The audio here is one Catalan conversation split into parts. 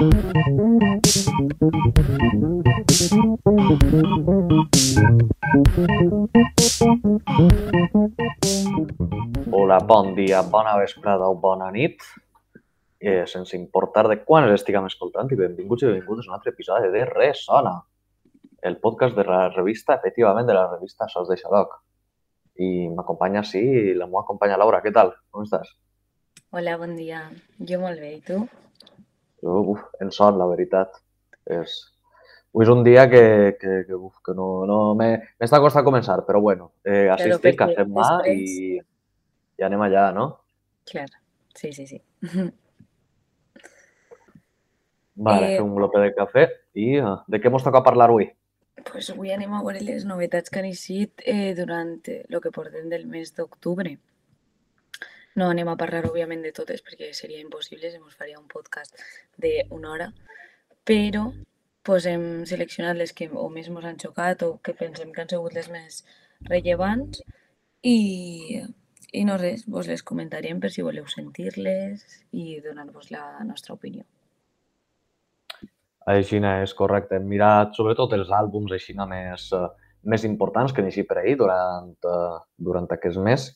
Hola, bon dia, bona vesprada o bona nit, eh, sense importar de quan els estiguem escoltant i benvinguts i benvingudes a un altre episodi de Resona, el podcast de la revista, efectivament, de la revista Sos de Xadoc. I m'acompanya, sí, la meva companya Laura. Què tal? Com estàs? Hola, bon dia. Jo molt bé, i tu? Jo, uf, en son, la veritat. És... Avui és un dia que, que, que, uf, que no, no m'està costant començar, però bueno, eh, assistir, perquè cafè en mà després- i, i anem allà, no? Clar, sí, sí, sí. Vale, Eh, fer un glope de cafè i eh, de què mos toca parlar avui? pues avui anem a veure les novetats que han eixit eh, durant el que portem del mes d'octubre. No anem a parlar, òbviament, de totes perquè seria impossible, se faria un podcast d'una hora, però pues, hem seleccionat les que o més ens han xocat o que pensem que han sigut les més rellevants i, i no res, vos les comentaríem per si voleu sentir-les i donar-vos la nostra opinió. Aixina és correcte. Hem mirat sobretot els àlbums aixina més, eh, més importants que han eixit per ahir durant, eh, durant aquest mes.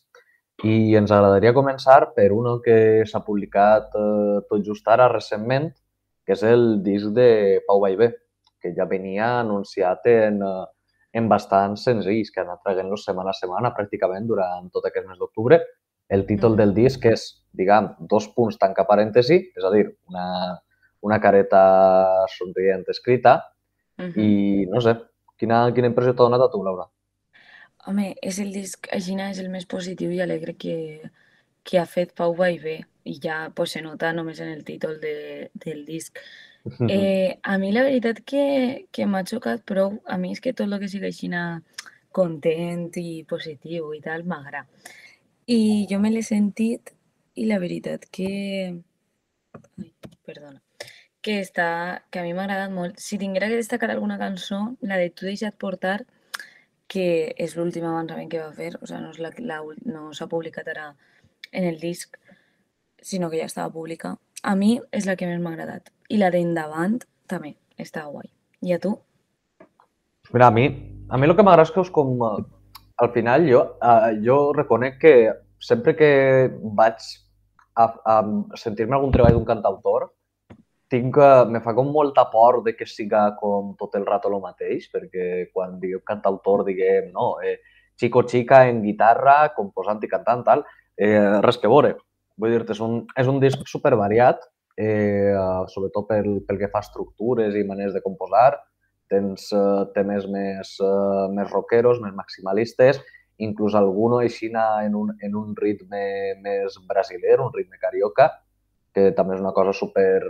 I ens agradaria començar per un que s'ha publicat eh, tot just ara recentment, que és el disc de Pau Vallvé, que ja venia anunciat en, eh, en bastants senzills, que ha anat traient-los setmana a setmana pràcticament durant tot aquest mes d'octubre. El títol Mhm. del disc és, diguem, dos punts tanca parèntesi, és a dir, una, una careta somrient escrita Mhm. i no sé, quina, quina impressió t'ha donat a tu, Laura? Home, és el disc, Aixina és el més positiu i alegre que, que ha fet Pau Vallvé i ja pues, se nota només en el títol de, del disc. Eh, a mi la veritat que, que m'ha xocat prou, a mi és que tot el que sigui Aixina content i positiu i tal m'agrada. I jo me l'he sentit i la veritat que... Ai, perdona. Que, està, que a mi m'ha agradat molt. Si tinguera que destacar alguna cançó, la de Tu deixa't portar, que és l'últim avançament que va fer, o sigui, no és la, la, no s'ha publicat ara en el disc, sinó que ja estava pública. A mi és la que més m'ha agradat. I la d'endavant també està guai. I a tu? Mira, a mi, a mi el que m'agrada és que és com... eh, Al final, jo, eh, jo reconec que sempre que vaig a, a sentir-me algun treball d'un cantautor, tinc, eh, me fa com molta por de que siga com tot el rato el mateix, perquè quan diguem cantautor diguem, no, eh, xico xica en guitarra, composant i cantant, tal, eh, res que veure. Vull dir-te, és un, és un disc super variat, eh, sobretot pel, pel que fa a estructures i maneres de composar, tens eh, temes més, eh, més rockeros, més maximalistes, inclús alguno aixina en un, en un ritme més brasiler, un ritme carioca, que també és una cosa super,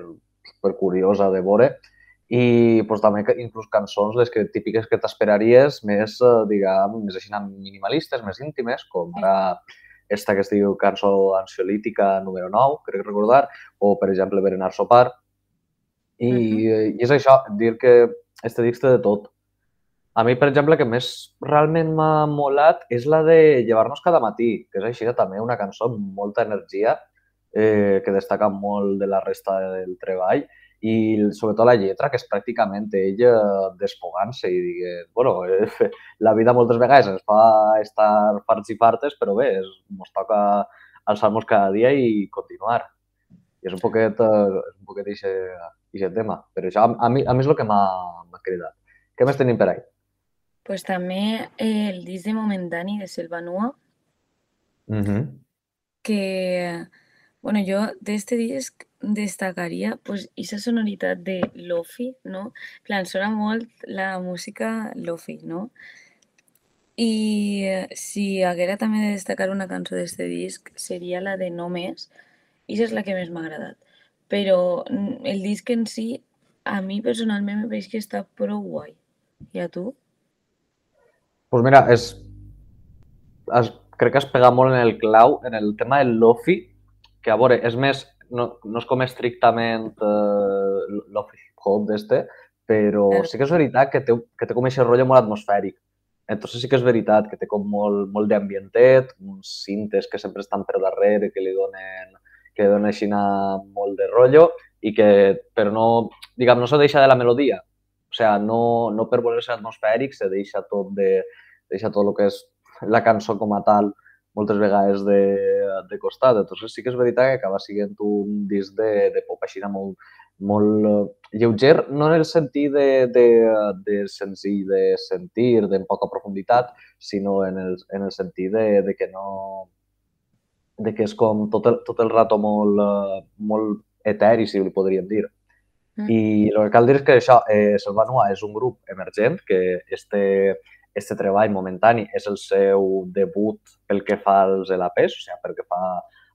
super curiosa de veure. I pues, també inclús cançons les que, típiques que t'esperaries més, eh, diguem, més així minimalistes, més íntimes, com ara esta que es diu cançó ansiolítica número 9, crec recordar, o per exemple Berenar Sopar. I, I és això, dir que este disc té de tot. A mi, per exemple, que més realment m'ha molat és la de Llevar-nos cada matí, que és així també una cançó amb molta energia, eh, que destaca molt de la resta del treball, i sobretot la lletra, que és pràcticament ell eh, desfogant-se i dient, bueno, eh, la vida moltes vegades ens fa estar farts i fartes, però bé, és, ens toca alçar-nos cada dia i continuar. I és un poquet, eh, és un poquet aquest tema. Però això a, a, mi, a mi és el que m'ha m'ha cridat. Què més tenim per ahí? Pues també eh, el disc de Momentani de Selva Nua, Uh -huh. que, bueno, de este disc destacaria pues, esa sonoritat de lofi, no? Plan, sona molt la música lofi, no? I eh, si haguera també de destacar una cançó d'este disc seria la de Només, i és la que més m'ha agradat. Però mm, el disc en si, a mi personalment me pareix que està prou guai. I a tu? pues mira, és, es, crec que has pegat molt en el clau, en el tema del lofi, que a veure, és més, no, no és com estrictament eh, lofi hop d'este, però sí que és veritat que té, que té com aquest rotllo molt atmosfèric. Entonces sí que és veritat que té com molt, molt d'ambientet, uns cintes que sempre estan per darrere, que li donen, que dona així molt de rotllo i que, però no, diguem, no se deixa de la melodia. O sigui, no, no per voler ser atmosfèric se deixa tot de, deixa tot el que és la cançó com a tal moltes vegades de, de costat. Entonces sí que és veritat que acaba sent un disc de, de pop així molt, molt eh, lleuger, no en el sentit de, de, de senzill de sentir, de poca profunditat, sinó en el, en el sentit de, de que no de que és com tot el, tot el rato molt, eh, molt eteri, si li podríem dir. Mm. I el que cal dir és que això, eh, Selvanua és un grup emergent que este, este treball momentani és el seu debut pel que fa als LPs, o sigui, pel que fa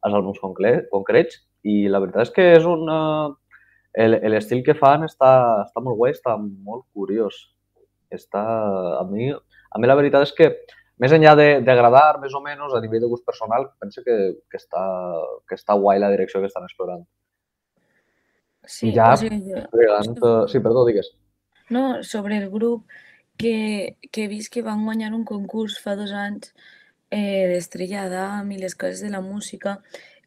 als àlbums concrets, i la veritat és que és un... L'estil que fan està, està molt guai, està molt curiós. Està, a mi, a mi la veritat és que més enllà d'agradar més o menys a nivell de gust personal, penso que, que, està, que està guai la direcció que estan explorant. Sí, ja, o sigui, pregant, sí, perdó, digues. No, sobre el grup que, que he vist que van guanyar un concurs fa dos anys eh, d'Estrella d'Am i les coses de la música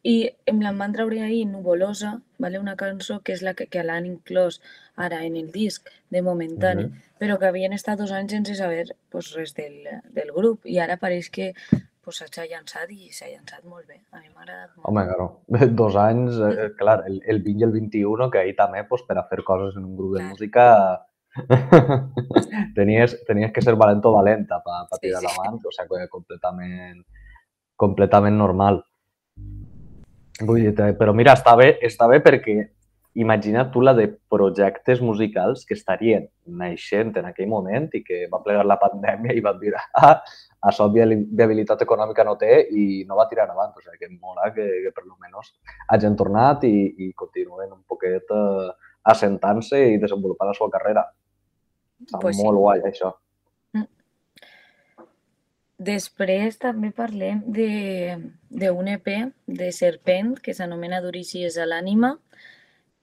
i em la van treure ahir Nuvolosa, vale? una cançó que és la que, que l'han inclòs ara en el disc de Momentani, mm -hmm. però que havien estat dos anys sense saber pues, res del, del grup i ara pareix que pues, s'ha llançat i s'ha llançat molt bé. A mi m'ha agradat molt. Home, claro. Dos anys, eh, clar, el, el 20 i el 21, que ahir també, pues, per a fer coses en un grup clar. de música tenies, tenies que ser valent o valenta per pa tirar sí, sí. avant, o sigui, completament, completament normal. Vull dir, però mira, està bé, està bé perquè imagina tu la de projectes musicals que estarien naixent en aquell moment i que va plegar la pandèmia i van dir ah, això viabilitat econòmica no té i no va tirar avant. O sigui, que mola que, que per almenys hagin tornat i, i continuen un poquet uh, assentant-se i desenvolupant la seva carrera. Està pues molt sí. guai, això. Després també parlem d'un EP de Serpent que s'anomena Duricies a l'ànima.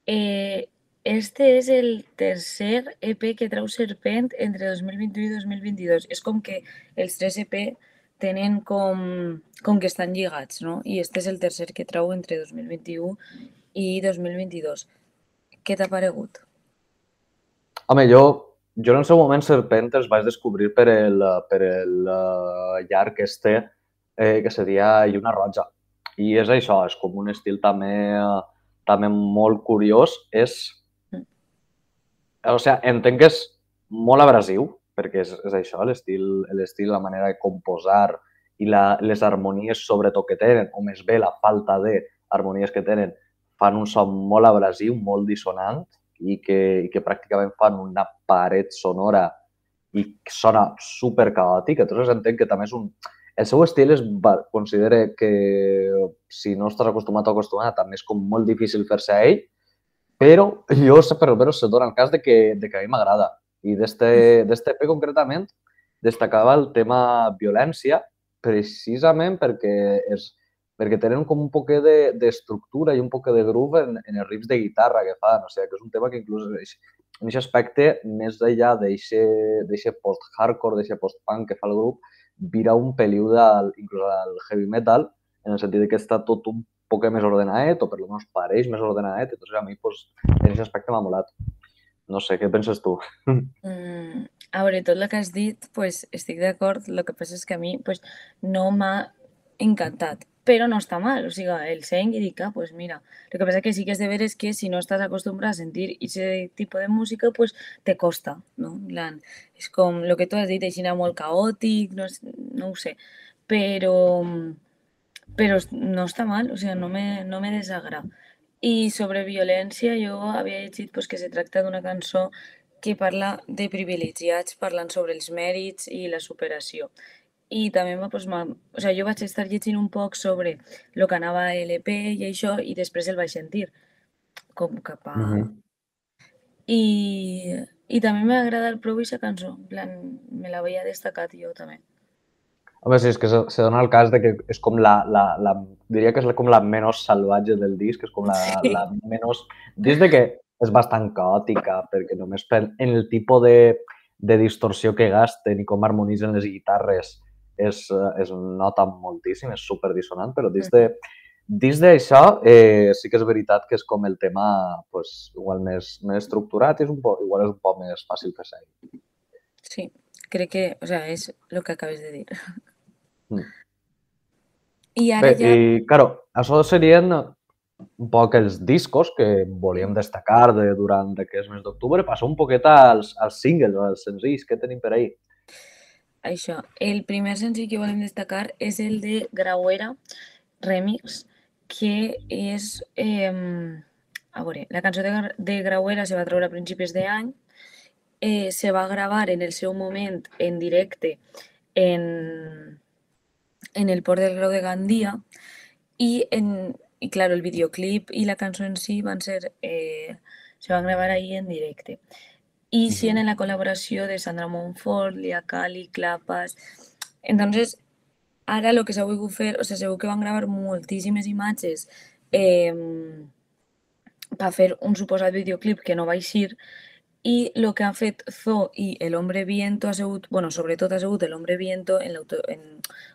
Eh, este és el tercer EP que trau Serpent entre 2021 i 2022. És com que els tres EP tenen com, com que estan lligats, no? I este és el tercer que trau entre 2021 i 2022. Què t'ha paregut? Home, jo jo en el seu moment Serpent els vaig descobrir per el, per el uh, llarg este eh, que seria Lluna Roja. I és això, és com un estil també, uh, també molt curiós. És... O sigui, entenc que és molt abrasiu, perquè és, és això, l'estil, la manera de composar i la, les harmonies sobretot que tenen, o més bé la falta de harmonies que tenen, fan un son molt abrasiu, molt dissonant, i que, i que pràcticament fan una paret sonora i sona super caòtic. Entonces entenc que també és un... El seu estil es considera que si no estàs acostumat o acostumat també és com molt difícil fer-se a ell, però jo per almenys se dona el cas de que, de que a mi m'agrada. I d'este EP concretament destacava el tema violència precisament perquè és, perquè tenen com un poc d'estructura i un poc de groove en, en els riffs de guitarra que fan. O sigui, que és un tema que inclús en aquest aspecte, més enllà d'aquest post-hardcore, d'aquest post-punk que fa el grup, vira un peliu del, inclús al heavy metal, en el sentit que està tot un poc més ordenadet, o per almenys pareix més ordenadet, entonces a mi pues, en aquest aspecte m'ha molat. No sé, què penses tu? Mm, a veure, tot el que has dit, pues, estic d'acord, el que passa és que a mi pues, no m'ha encantat però no està mal, o sigui, el seny i dic, ah, pues mira, el que passa que sí que és de veres que si no estàs acostumbrat a sentir aquest tipus de música, pues te costa, no? Plan, és com el que tu has dit, així molt caòtic, no, no ho sé, però, però no està mal, o sigui, no me, no me desagrada. I sobre violència jo havia llegit pues, que se tracta d'una cançó que parla de privilegiats parlant sobre els mèrits i la superació. I també pues, o sigui, jo vaig estar llegint un poc sobre el que anava a l'EP i això, i després el vaig sentir com cap a... Mm -hmm. I, I també m'ha agradat prou aquesta cançó. En plan, me l'havia destacat jo també. Home, sí, és que se, se dona el cas de que és com la, la, la diria que és com la menys salvatge del disc, és com la, sí. la menys... Des de que és bastant caòtica, perquè només per, en el tipus de, de distorsió que gasten i com harmonitzen les guitarres es, es nota moltíssim, és super dissonant, però dins de, dins d'això, eh, sí que és veritat que és com el tema pues, igual més, més estructurat i és un poc, igual és un poc més fàcil fer seguir. Sí, crec que, o sea, és el que acabes de dir. Mm. I ara Bé, ja... i, claro, això serien un poc els discos que volíem destacar de, durant aquest mes d'octubre. Passa un poquet als, als singles, als senzills que tenim per ahir. Això, el primer senzill que volem destacar és el de Grauera Remix, que és... Eh, a veure, la cançó de, de Grauera se va treure a principis d'any, eh, se va gravar en el seu moment en directe en, en el port del Grau de Gandia i, en, i claro, el videoclip i la cançó en si van ser, eh, se van gravar ahí en directe. Y uh -huh. tienen la colaboració de Sandra Monfort, Lia Cali, Clapas... Entonces, ara el que s'ha volgut fer, o sigui, segur que van gravar moltíssimes imatges eh, per fer un suposat videoclip que no va eixir i el que han fet Zo i el Hombre Viento ha sigut, bueno, sobretot ha sigut el Hombre Viento en, en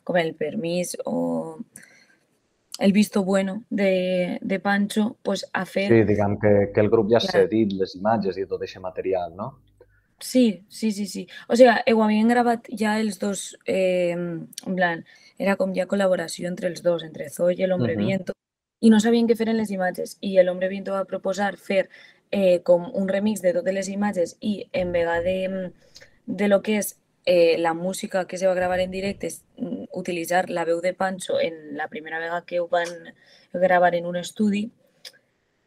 com el permís o el visto bueno de, de Pancho, pues ha fet... Sí, diguem que, que el grup ja ha cedit les imatges i tot aquest material, no? Sí, sí, sí, sí. O sigui, ho havien gravat ja els dos, eh, en plan, era com ja col·laboració entre els dos, entre Zoe i el Hombre uh -huh. Viento, i no sabien què fer en les imatges. I el Hombre Viento va proposar fer eh, com un remix de totes les imatges i en vegada de, de lo que és eh, la música que se va gravar en directe és mm, utilitzar la veu de Pancho en la primera vegada que ho van gravar en un estudi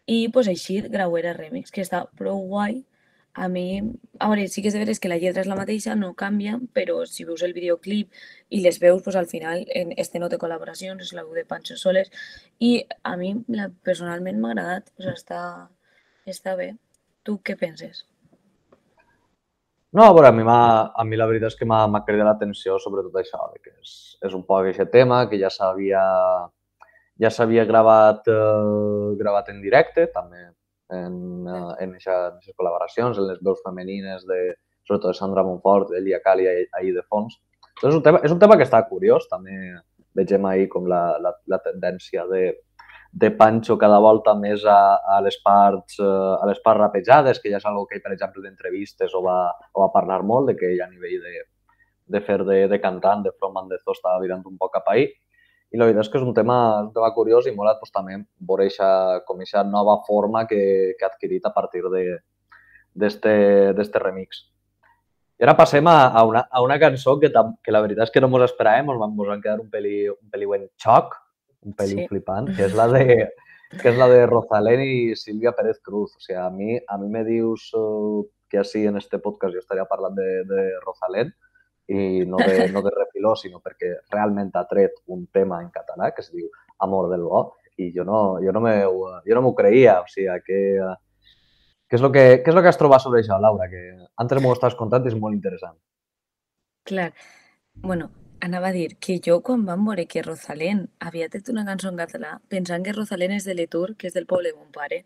i pues, així Grauera Remix, que està prou guai. A mi, a veure, sí que és de veres que la lletra és la mateixa, no canvia, però si veus el videoclip i les veus, pues, al final en este no té col·laboracions, és la veu de Pancho Soles i a mi la, personalment m'ha agradat, o sigui, està, està bé. Tu què penses? No, a veure, a mi, a mi la veritat és que m'ha cridat l'atenció sobretot això, que és, és un poc aquest tema que ja s'havia ja s'havia gravat, eh, gravat en directe, també en, eh, en aquestes col·laboracions, en les veus femenines de, sobretot de Sandra Montfort, d'Elia Cali ahir de fons. Doncs és un tema, és un tema que està curiós, també vegem ahir com la, la, la tendència de, de Pancho cada volta més a, a les parts eh, a les parts rapejades, que ja és una que, per exemple, d'entrevistes o, va, o va parlar molt, de que ja a nivell de, de fer de, de cantant, de frontman de Zo, estava virant un poc cap ahí. I la veritat és que és un tema, un tema curiós i mola pues, també veure eixa, com aquesta nova forma que, que ha adquirit a partir d'este remix. I ara passem a, a, una, a una cançó que, que la veritat és que no ens esperàvem, ens vam quedar un peli, un peli en xoc, un pelín sí. flipant, que és la de que és la de Rosalén i Silvia Pérez Cruz. O sigui, a mi, a mi me dius que així en este podcast jo estaria parlant de, de Rosalén i no de, no de refiló, sinó perquè realment ha tret un tema en català que es diu Amor del Bo i jo no, jo no jo no m'ho creia. O sigui, que, què és, el que, què és el que has trobat sobre això, Laura? Que antes m'ho estàs contant i és molt interessant. Clar. Bueno, Anava a dir que jo quan vam veure que Rosalén havia tret una cançó en català, pensant que Rosalén és de l'Etur, que és del poble de mon pare,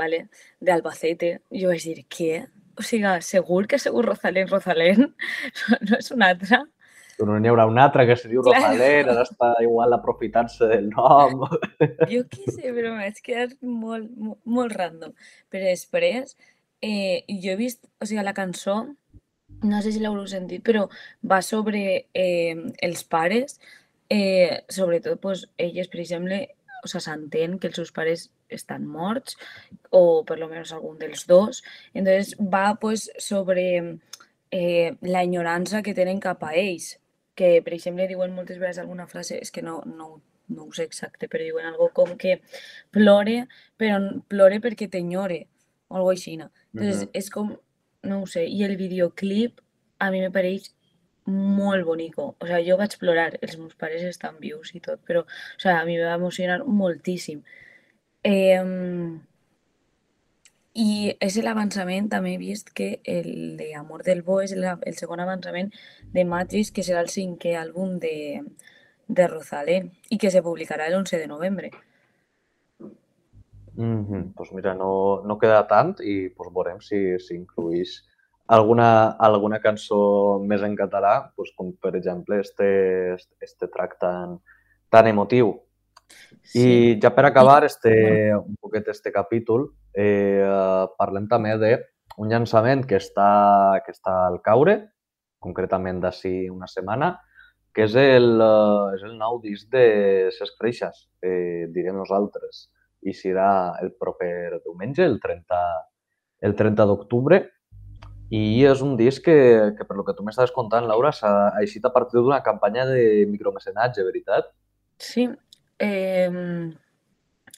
vale? d'Albacete, jo vaig dir, què? O sigui, segur que segur Rosalén, Rosalén? No és una altra? No n'hi haurà una altra que se diu Rosalén, ara està igual aprofitant-se del nom. Jo què sé, però m'haig quedat molt, molt, molt random. Però després, eh, jo he vist, o sigui, la cançó no sé si l'haureu sentit, però va sobre eh, els pares, eh, sobretot pues, elles, per exemple, o sea, s'entén que els seus pares estan morts, o per lo menos algun dels dos. Entonces va pues, sobre eh, la ignorança que tenen cap a ells, que per exemple diuen moltes vegades alguna frase, és que no, no, no ho sé exacte, però diuen algo com que plore, però plore perquè t'enyore, o alguna així. Entonces, uh -huh. és com no ho sé, i el videoclip a mi me pareix molt bonico. O sigui, jo vaig plorar, els meus pares estan vius i tot, però o sigui, a mi me va emocionar moltíssim. Eh, I és l'avançament, també he vist que el de Amor del Bo és el, el segon avançament de Matrix, que serà el cinquè àlbum de, de Rosalén i que se publicarà l'11 de novembre. Mm -hmm. pues mira, no, no queda tant i pues, veurem si, si incluís alguna, alguna cançó més en català, pues, com per exemple este, este track tan, tan emotiu. Sí. I ja per acabar este, un poquet este capítol, eh, parlem també d'un llançament que està, que està al caure, concretament d'ací una setmana, que és el, és el nou disc de Cesc Freixas, eh, direm nosaltres, i serà el proper diumenge, el 30, el 30 d'octubre, i és un disc que, que per lo que tu m'estaves contant, Laura, s'ha eixit a partir d'una campanya de micromecenatge, veritat? Sí, eh,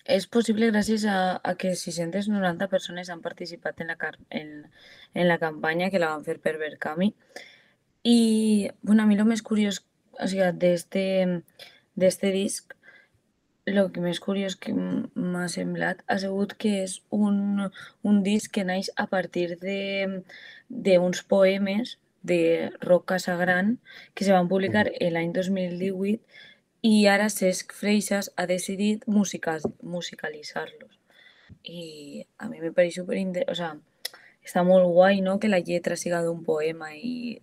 és possible gràcies a, a que 690 persones han participat en la, en, en la campanya que la van fer per Berkami. I, bueno, a mi el més curiós o sigui, d'este disc, el que més curiós que m'ha semblat ha sigut que és un, un disc que naix a partir d'uns poemes de Roc Casagran que se van publicar l'any 2018 i ara Cesc Freixas ha decidit musicalitzar-los. I a mi me pareix super o sea, està molt guai, no?, que la lletra siga d'un poema i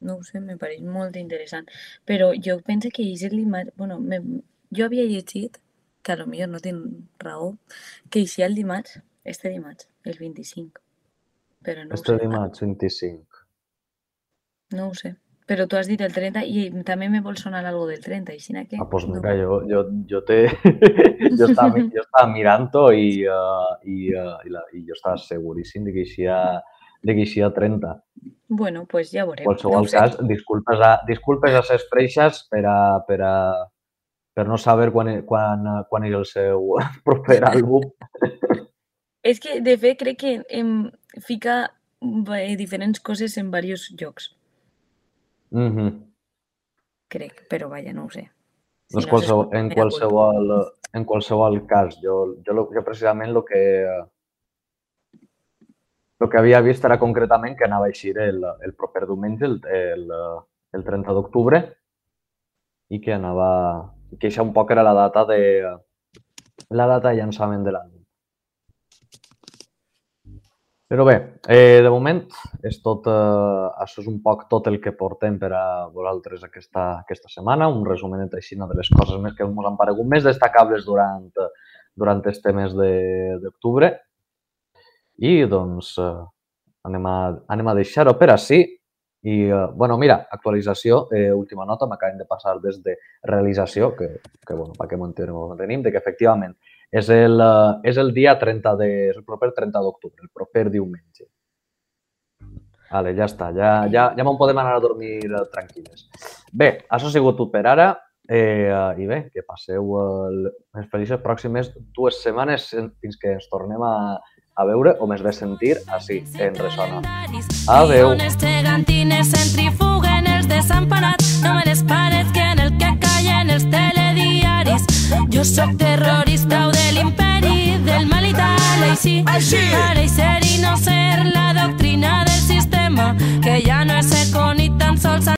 no ho sé, me pareix molt interessant. Però jo penso que és l'imatge... Bueno, me, jo havia llegit, que a lo millor no tinc raó, que eixia el dimarts, este dimarts, el 25. Però no este dimarts, 25. No ho sé. Però tu has dit el 30 i també me vol sonar algo del 30, així que... Ah, pues mira, no. jo, jo, jo, te... jo, estava, jo estava mirant-ho i, uh, i, uh, i, la, i jo estava seguríssim de que eixia, de que eixia 30. Bueno, pues ja veurem. En qualsevol no cas, disculpes a, disculpes a ses freixes per, a, per, a, per no saber quan, quan, quan és el seu proper àlbum. és que, de fet, crec que em fica eh, diferents coses en diversos llocs. Mm -hmm. Crec, però vaja, no ho sé. Si doncs no qualsevol, en, qualsevol, en qualsevol cas, jo, jo, jo precisament el que, el que havia vist era concretament que anava a eixir el, el proper diumenge, el, el, el 30 d'octubre, i que anava... que això un poc era la data de la data de llançament de l'àlbum. Però bé, eh, de moment és tot, eh, això és un poc tot el que portem per a vosaltres aquesta, aquesta setmana, un resumenet així de les coses més que ens han paregut més destacables durant, durant este mes d'octubre. I doncs eh, anem a, anem a deixar-ho per així. I, eh, bueno, mira, actualització, eh, última nota, m'acaben de passar des de realització, que, que bueno, per què m'ho tenim, de que efectivament és el, eh, és el dia 30 de, el proper 30 d'octubre, el proper diumenge. Vale, ja està, ja, ja, ja me'n podem anar a dormir eh, tranquil·les. Bé, això ha sigut tot per ara. Eh, I bé, que passeu el, les felices pròximes dues setmanes fins que ens tornem a, a veure o més bé sentir així, en Resona. Adeu. Centrifuguen els desemparats, no me les parets que en el que callen els telediaris. Jo sóc terrorista o de l'imperi, del mal i tal, així. així. Ara i ser i no ser la doctrina del sistema, que ja no és eco ni tan sols